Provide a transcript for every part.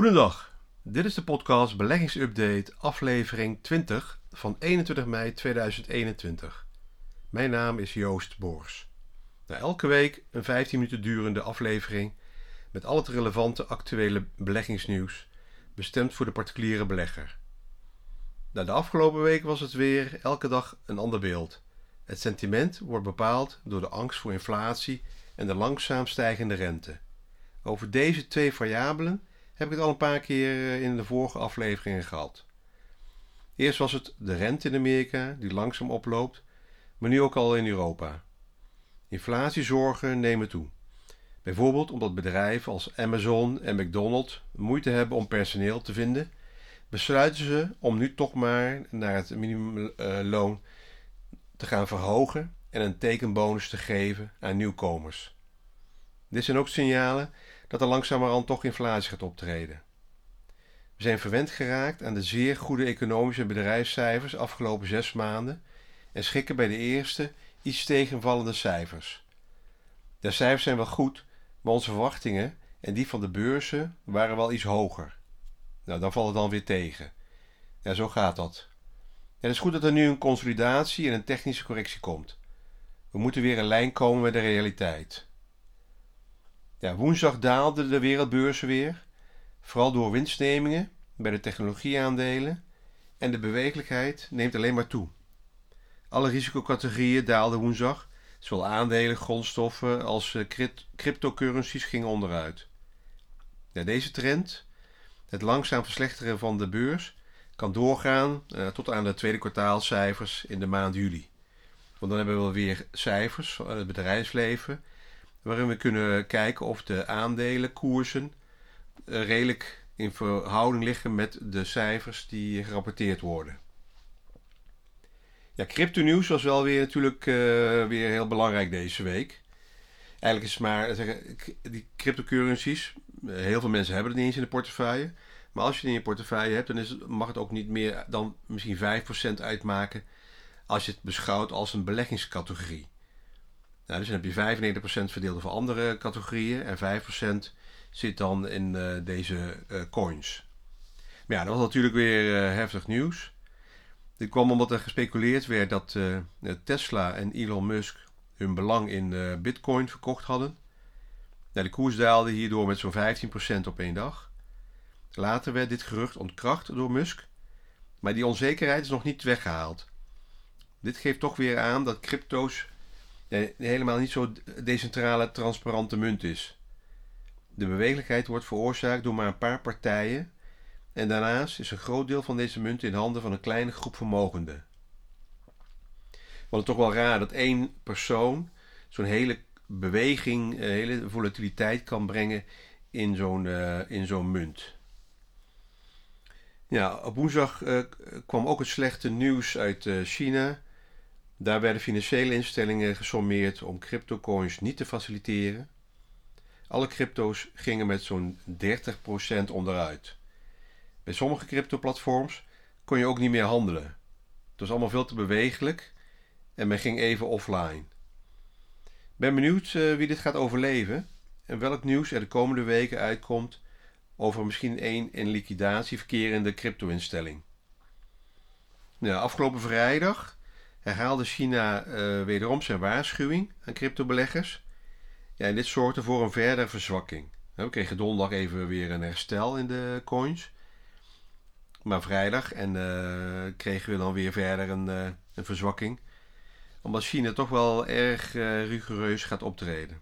Goedendag, dit is de podcast Beleggingsupdate aflevering 20 van 21 mei 2021. Mijn naam is Joost Boors. Na elke week een 15 minuten durende aflevering met al het relevante actuele beleggingsnieuws, bestemd voor de particuliere belegger. Na de afgelopen week was het weer elke dag een ander beeld. Het sentiment wordt bepaald door de angst voor inflatie en de langzaam stijgende rente. Over deze twee variabelen heb ik het al een paar keer eh, in de vorige afleveringen gehad. Eerst was het de rente in Amerika die langzaam oploopt, maar nu ook al in Europa. Inflatiezorgen nemen toe. Bijvoorbeeld omdat bedrijven als Amazon en McDonald's moeite hebben om personeel te vinden, besluiten ze om nu toch maar naar het minimumloon te gaan verhogen en een tekenbonus te geven aan nieuwkomers. Dit zijn ook signalen dat er langzamerhand toch inflatie gaat optreden. We zijn verwend geraakt aan de zeer goede economische bedrijfscijfers afgelopen zes maanden en schikken bij de eerste iets tegenvallende cijfers. De cijfers zijn wel goed, maar onze verwachtingen en die van de beurzen waren wel iets hoger. Nou, dan valt het dan weer tegen. Ja, zo gaat dat. Het is goed dat er nu een consolidatie en een technische correctie komt. We moeten weer in lijn komen met de realiteit. Ja, woensdag daalden de wereldbeurzen weer, vooral door winstnemingen bij de technologieaandelen en de bewegelijkheid neemt alleen maar toe. Alle risicocategorieën daalden woensdag, zowel aandelen, grondstoffen als eh, cryptocurrencies gingen onderuit. Ja, deze trend, het langzaam verslechteren van de beurs, kan doorgaan uh, tot aan de tweede kwartaalcijfers in de maand juli. Want dan hebben we weer cijfers van het bedrijfsleven waarin we kunnen kijken of de aandelenkoersen uh, redelijk in verhouding liggen met de cijfers die gerapporteerd worden. Ja, crypto-nieuws was wel weer natuurlijk uh, weer heel belangrijk deze week. Eigenlijk is het maar zeggen, die cryptocurrencies, heel veel mensen hebben het niet eens in de portefeuille. Maar als je het in je portefeuille hebt, dan is mag het ook niet meer dan misschien 5% uitmaken als je het beschouwt als een beleggingscategorie. Nou, dus dan heb je 95% verdeeld over andere categorieën en 5% zit dan in uh, deze uh, coins. Maar ja, dat was natuurlijk weer uh, heftig nieuws. Dit kwam omdat er gespeculeerd werd dat Tesla en Elon Musk hun belang in Bitcoin verkocht hadden. Nou, de koers daalde hierdoor met zo'n 15% op één dag. Later werd dit gerucht ontkracht door Musk, maar die onzekerheid is nog niet weggehaald. Dit geeft toch weer aan dat crypto's helemaal niet zo decentrale, transparante munt is. De bewegelijkheid wordt veroorzaakt door maar een paar partijen en daarnaast is een groot deel van deze munt in handen van een kleine groep vermogenden. Want het toch wel raar dat één persoon zo'n hele beweging, een hele volatiliteit kan brengen in zo'n uh, in zo'n munt. Ja, op woensdag uh, kwam ook het slechte nieuws uit China daar werden financiële instellingen gesommeerd om cryptocoins niet te faciliteren. Alle crypto's gingen met zo'n 30% onderuit. Bij sommige crypto-platforms kon je ook niet meer handelen. Het was allemaal veel te bewegelijk en men ging even offline. Ben benieuwd uh, wie dit gaat overleven en welk nieuws er de komende weken uitkomt over misschien één in liquidatie verkerende crypto-instelling. Nou, afgelopen vrijdag herhaalde China uh, wederom zijn waarschuwing aan cryptobeleggers. Ja, en dit zorgde voor een verdere verzwakking. We kregen donderdag even weer een herstel in de coins. Maar vrijdag en, uh, kregen we dan weer verder een, uh, een verzwakking. Omdat China toch wel erg rigoureus gaat optreden.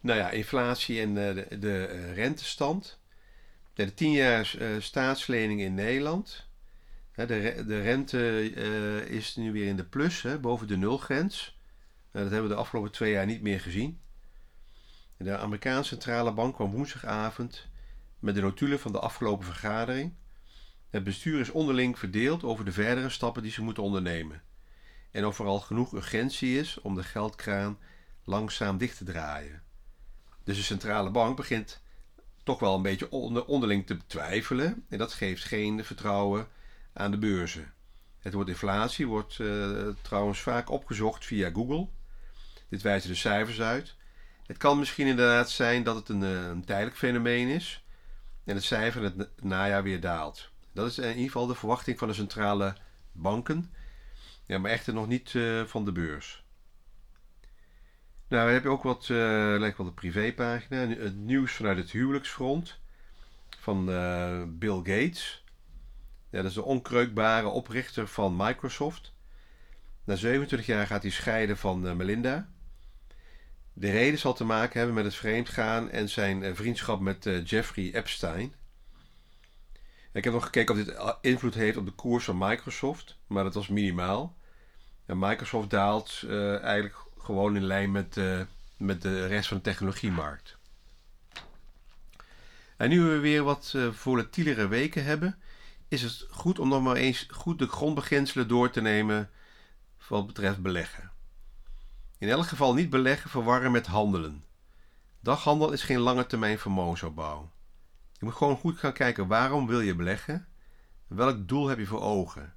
Nou ja, inflatie en de, de rentestand. De 10 jaar staatslening in Nederland de, de rente uh, is nu weer in de plus, boven de nulgrens. Uh, dat hebben we de afgelopen twee jaar niet meer gezien. De Amerikaanse centrale bank kwam woensdagavond met de notulen van de afgelopen vergadering. Het bestuur is onderling verdeeld over de verdere stappen die ze moeten ondernemen. En of er al genoeg urgentie is om de geldkraan langzaam dicht te draaien. Dus de centrale bank begint toch wel een beetje onder, onderling te betwijfelen. En dat geeft geen vertrouwen aan de beurzen. Het woord inflatie wordt uh, trouwens vaak opgezocht via Google. Dit wijzen de cijfers uit. Het kan misschien inderdaad zijn dat het een, eh, tijdelijk fenomeen is en het cijfer in het najaar weer daalt. Dat is in ieder geval de verwachting van de centrale banken, ja, maar echter nog niet van de beurs. Nou, we hebben ook wat, lijkt wel de privépagina, het nieuws vanuit het huwelijksfront van Bill Gates. Ja, dat is de onkreukbare oprichter van Microsoft. Na 27 jaar gaat hij scheiden van uh, Melinda. De reden zal te maken hebben met het vreemdgaan en zijn vriendschap met Jeffrey Epstein. Ik heb nog gekeken of dit invloed heeft op de koers van Microsoft, maar dat was minimaal. En Microsoft daalt eigenlijk gewoon in lijn met, met de rest van de technologiemarkt. En nu we weer wat uh, volatielere weken hebben, is het goed om nog maar eens goed de grondbeginselen door te nemen wat betreft beleggen. In elk geval niet beleggen verwarren met handelen. Daghandel is geen lange termijn vermogensopbouw. Je moet gewoon goed gaan kijken waarom wil je beleggen, welk doel heb je voor ogen.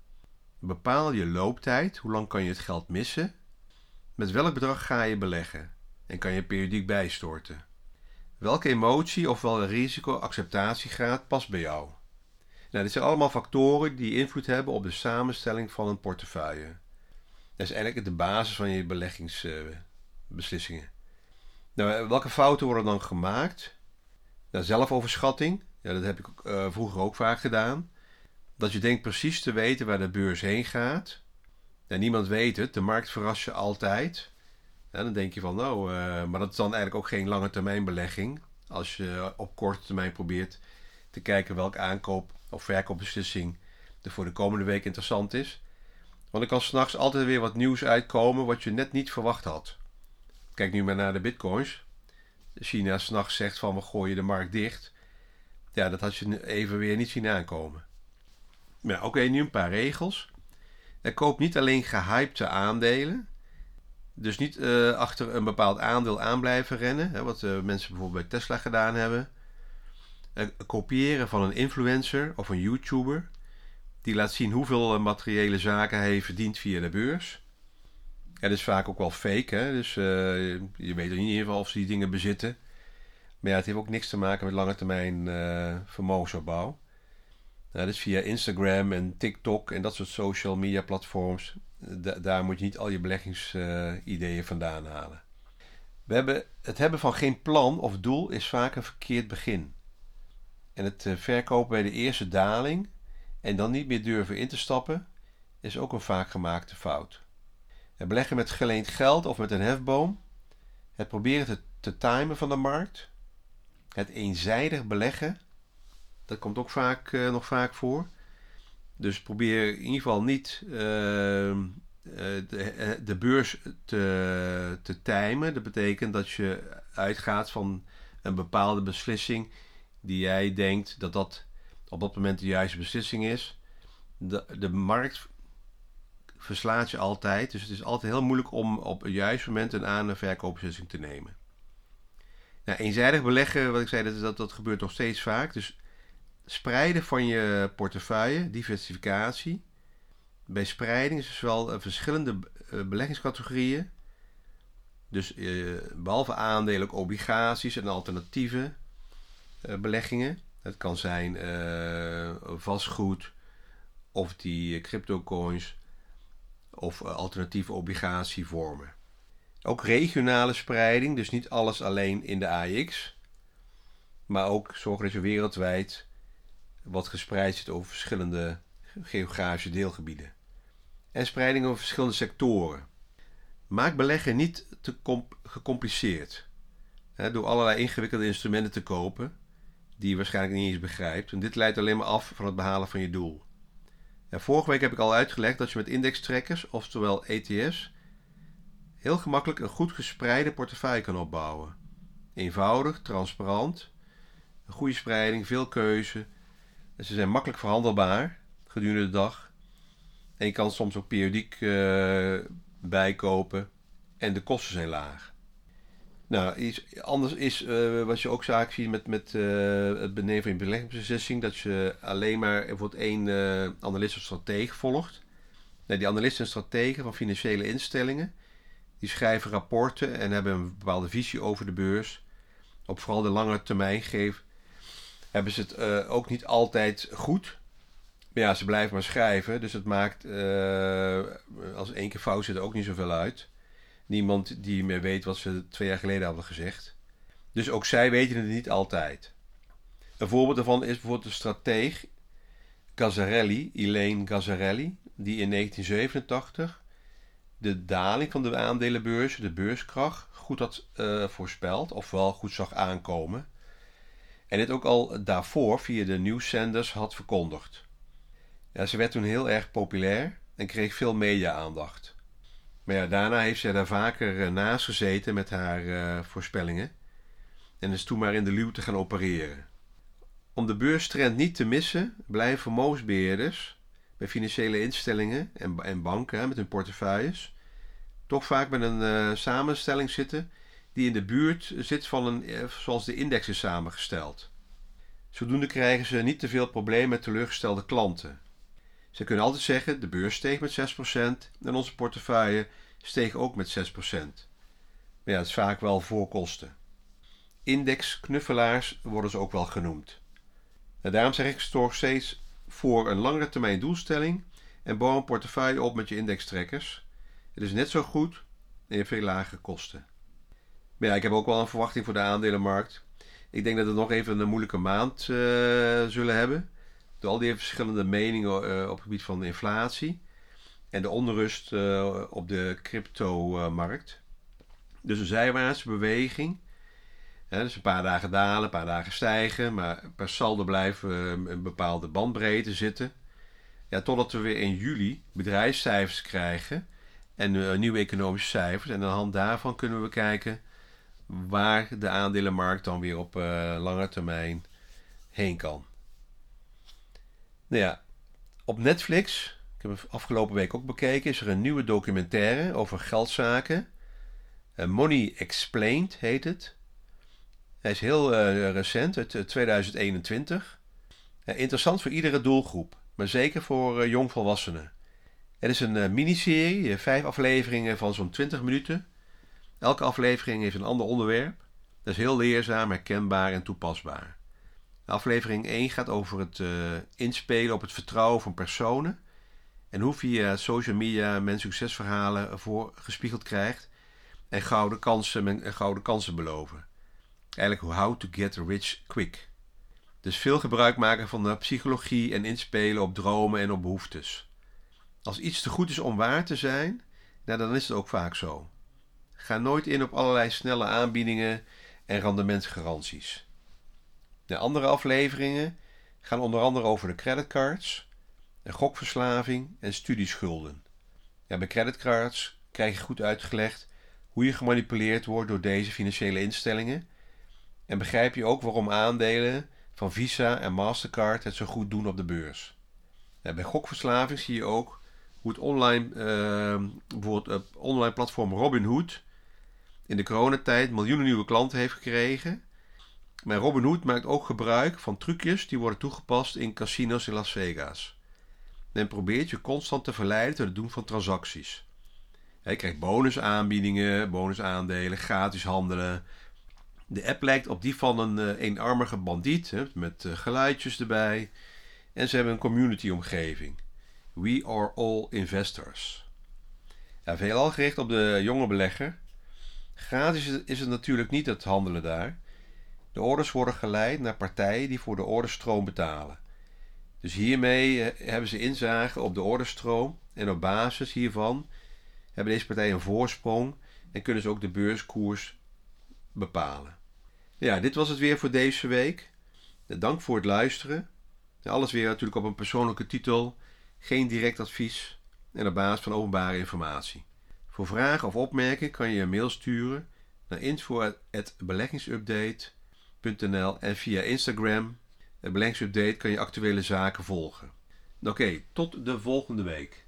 Bepaal je looptijd, hoe lang kan je het geld missen met welk bedrag ga je beleggen en kan je periodiek bijstorten? Welke emotie of welke risico-acceptatiegraad past bij jou? Nou, dit zijn allemaal factoren die invloed hebben op de samenstelling van een portefeuille. Dat is eigenlijk de basis van je beleggingsbeslissingen. nou, welke fouten worden dan gemaakt? Nou, zelfoverschatting. Ja, dat heb ik uh, vroeger ook vaak gedaan. Dat je denkt precies te weten waar de beurs heen gaat niemand weet het. De markt verrast je altijd. dan denk je van, nou, uh, maar dat is dan eigenlijk ook geen lange termijn belegging. Als je op korte termijn probeert te kijken welke aankoop of verkoopbeslissing er voor de komende week interessant is. Want er kan s'nachts altijd weer wat nieuws uitkomen wat je net niet verwacht had. Kijk nu maar naar de bitcoins. China s'nachts zegt van we gooien de markt dicht. Ja, dat had je even weer niet zien aankomen. Maar oké, nu een paar regels. Er koopt niet alleen gehypte aandelen. Dus niet uh, achter een bepaald aandeel aan blijven rennen. Hè, wat uh, mensen bijvoorbeeld bij Tesla gedaan hebben. Uh, kopiëren van een influencer of een YouTuber. Die laat zien hoeveel materiële zaken hij verdiend via de beurs. Ja, dat is vaak ook wel fake. Hè? Dus je weet in ieder geval of ze die dingen bezitten. Maar ja, het heeft ook niks te maken met lange termijn vermogensopbouw. Nou, dus via Instagram en TikTok en dat soort social media platforms. daar moet je niet al je beleggingsideeën vandaan halen. We hebben, het hebben van geen plan of doel is vaak een verkeerd begin. En het eh, verkopen bij de eerste daling en dan niet meer durven in te stappen is ook een vaak gemaakte fout. Het beleggen met geleend geld of met een hefboom, het proberen te, te timen van de markt, het eenzijdig beleggen dat komt ook vaak, uh, nog vaak voor. Dus probeer in ieder geval niet uh, de, de, beurs te, te timen. Dat betekent dat je uitgaat van een bepaalde beslissing die jij denkt dat dat op dat moment de juiste beslissing is. De, de markt verslaat je altijd. Dus het is altijd heel moeilijk om op het juiste moment een aan- en verkoopbeslissing te nemen. Nou, eenzijdig beleggen, wat ik zei, dat, dat, dat gebeurt nog steeds vaak. Dus spreiden van je portefeuille, diversificatie. Bij spreiding is dus wel verschillende eh, beleggingscategorieën. Dus eh, behalve aandelen ook obligaties en alternatieve eh, beleggingen. Het kan zijn vastgoed of die cryptocoins of alternatieve obligatievormen. Ook regionale spreiding, dus niet alles alleen in de AX, maar ook zorgen dat je wereldwijd wat gespreid zit over verschillende geografische deelgebieden. En spreiding over verschillende sectoren. Maak beleggen niet te gecompliceerd. Door allerlei ingewikkelde instrumenten te kopen, die je waarschijnlijk niet eens begrijpt. En dit leidt alleen maar af van het behalen van je doel. vorige week heb ik al uitgelegd dat je met indextrekkers, oftewel ETF's, heel gemakkelijk een goed gespreide portefeuille kan opbouwen. Eenvoudig, transparant, een goede spreiding, veel keuze ze zijn makkelijk verhandelbaar gedurende de dag. En je kan soms ook periodiek uh, bijkopen. En de kosten zijn laag. Nou, iets anders is uh, wat je ook zaak ziet met, met uh, het benemen van je beleggingsbeslissing. Dat je alleen maar bijvoorbeeld één analist of stratege volgt. Nou, die analisten en strategen van financiële instellingen. Die schrijven rapporten en hebben een bepaalde visie over de beurs. Op vooral de lange termijn geef, hebben ze het uh, ook niet altijd goed. Maar ja, ze blijven maar schrijven. Dus het maakt, uh, als één keer fout zit, ook niet zoveel uit. Niemand die meer weet wat ze twee jaar geleden hadden gezegd. Dus ook zij weten het niet altijd. Een voorbeeld daarvan is bijvoorbeeld de strateeg Gazzarelli, Elaine Gazzarelli, die in 1987 de daling van de aandelenbeurs, de beurskracht, goed had uh, voorspeld, ofwel goed zag aankomen. En dit ook al daarvoor via de nieuwszenders had verkondigd. Ja, ze werd toen heel erg populair en kreeg veel media-aandacht. Maar ja, daarna heeft zij daar vaker uh, naast gezeten met haar uh, voorspellingen en is toen maar in de luwte gaan opereren. Om de beurstrend niet te missen, blijven vermogensbeheerders bij financiële instellingen en, en banken met hun portefeuilles toch vaak met een uh, samenstelling zitten die in de buurt zit van een, zoals de index is samengesteld. Zodoende krijgen ze niet te veel problemen met teleurgestelde klanten. Ze kunnen altijd zeggen: de beurs steeg met 6% en onze portefeuille steeg ook met 6%. Maar ja, het is vaak wel voor kosten. Indexknuffelaars worden ze ook wel genoemd. En daarom zeg ik toch steeds voor een langere termijn doelstelling en bouw een portefeuille op met je indextrekkers. Het is net zo goed en je veel lagere kosten. Maar ja, ik heb ook wel een verwachting voor de aandelenmarkt. Ik denk dat we nog even een moeilijke maand uh, zullen hebben. Door al die verschillende meningen uh, op het gebied van inflatie. En de onrust uh, op de crypto-markt. Dus een zijwaartse beweging. dus een paar dagen dalen, een paar dagen stijgen. Maar per saldo blijven we een bepaalde bandbreedte zitten. Ja, totdat we weer in juli bedrijfscijfers krijgen en uh, nieuwe economische cijfers. En aan de hand daarvan kunnen we kijken waar de aandelenmarkt dan weer op lange termijn heen kan. Nou ja, op Netflix, ik heb het afgelopen week ook bekeken, is er een nieuwe documentaire over geldzaken. Uh, Money Explained heet het. Hij is heel recent, uit 2021. interessant voor iedere doelgroep, maar zeker voor jongvolwassenen. Het is een uh, miniserie, vijf afleveringen van zo'n 20 minuten. Elke aflevering heeft een ander onderwerp. Dat is heel leerzaam, herkenbaar en toepasbaar. Aflevering 1 gaat over het uh, inspelen op het vertrouwen van personen. En hoe via social media men succesverhalen voor gespiegeld krijgt. En gouden kansen, men, gouden kansen beloven. Eigenlijk how to get rich quick. Dus veel gebruik maken van de psychologie en inspelen op dromen en op behoeftes. Als iets te goed is om waar te zijn, nou, dan is het ook vaak zo. Ga nooit in op allerlei snelle aanbiedingen en rendementsgaranties. De andere afleveringen gaan onder andere over de creditcards, de gokverslaving en studieschulden. Bij creditcards krijg je goed uitgelegd hoe je gemanipuleerd wordt door deze financiële instellingen en begrijp je ook waarom aandelen van Visa en Mastercard het zo goed doen op de beurs. Bij gokverslaving zie je ook hoe het online, uh, bijvoorbeeld het online platform Robinhood in de coronatijd miljoenen nieuwe klanten heeft gekregen. Maar Robinhood maakt ook gebruik van trucjes die worden toegepast in casinos in Las Vegas. Men probeert je constant te verleiden tot het doen van transacties. Je krijgt bonusaanbiedingen, bonusaandelen, gratis handelen. De app lijkt op die van een uh, eenarmige bandiet met uh, geluidjes erbij. En ze hebben een community omgeving. We are all investors. Ja, veelal gericht op de jonge belegger. Gratis is het natuurlijk niet het handelen daar. De orders worden geleid naar partijen die voor de orderstroom betalen. Dus hiermee eh, hebben ze inzage op de orderstroom en op basis hiervan hebben deze partijen een voorsprong en kunnen ze ook de beurskoers bepalen. Ja, dit was het weer voor deze week. Dank voor het luisteren. Alles weer natuurlijk op een persoonlijke titel geen direct advies en op basis van openbare informatie. Voor vragen of opmerkingen kan je een mail sturen naar info.beleggingsupdate.nl en via Instagram, Beleggingsupdate, kan je actuele zaken volgen. Oké, tot de volgende week.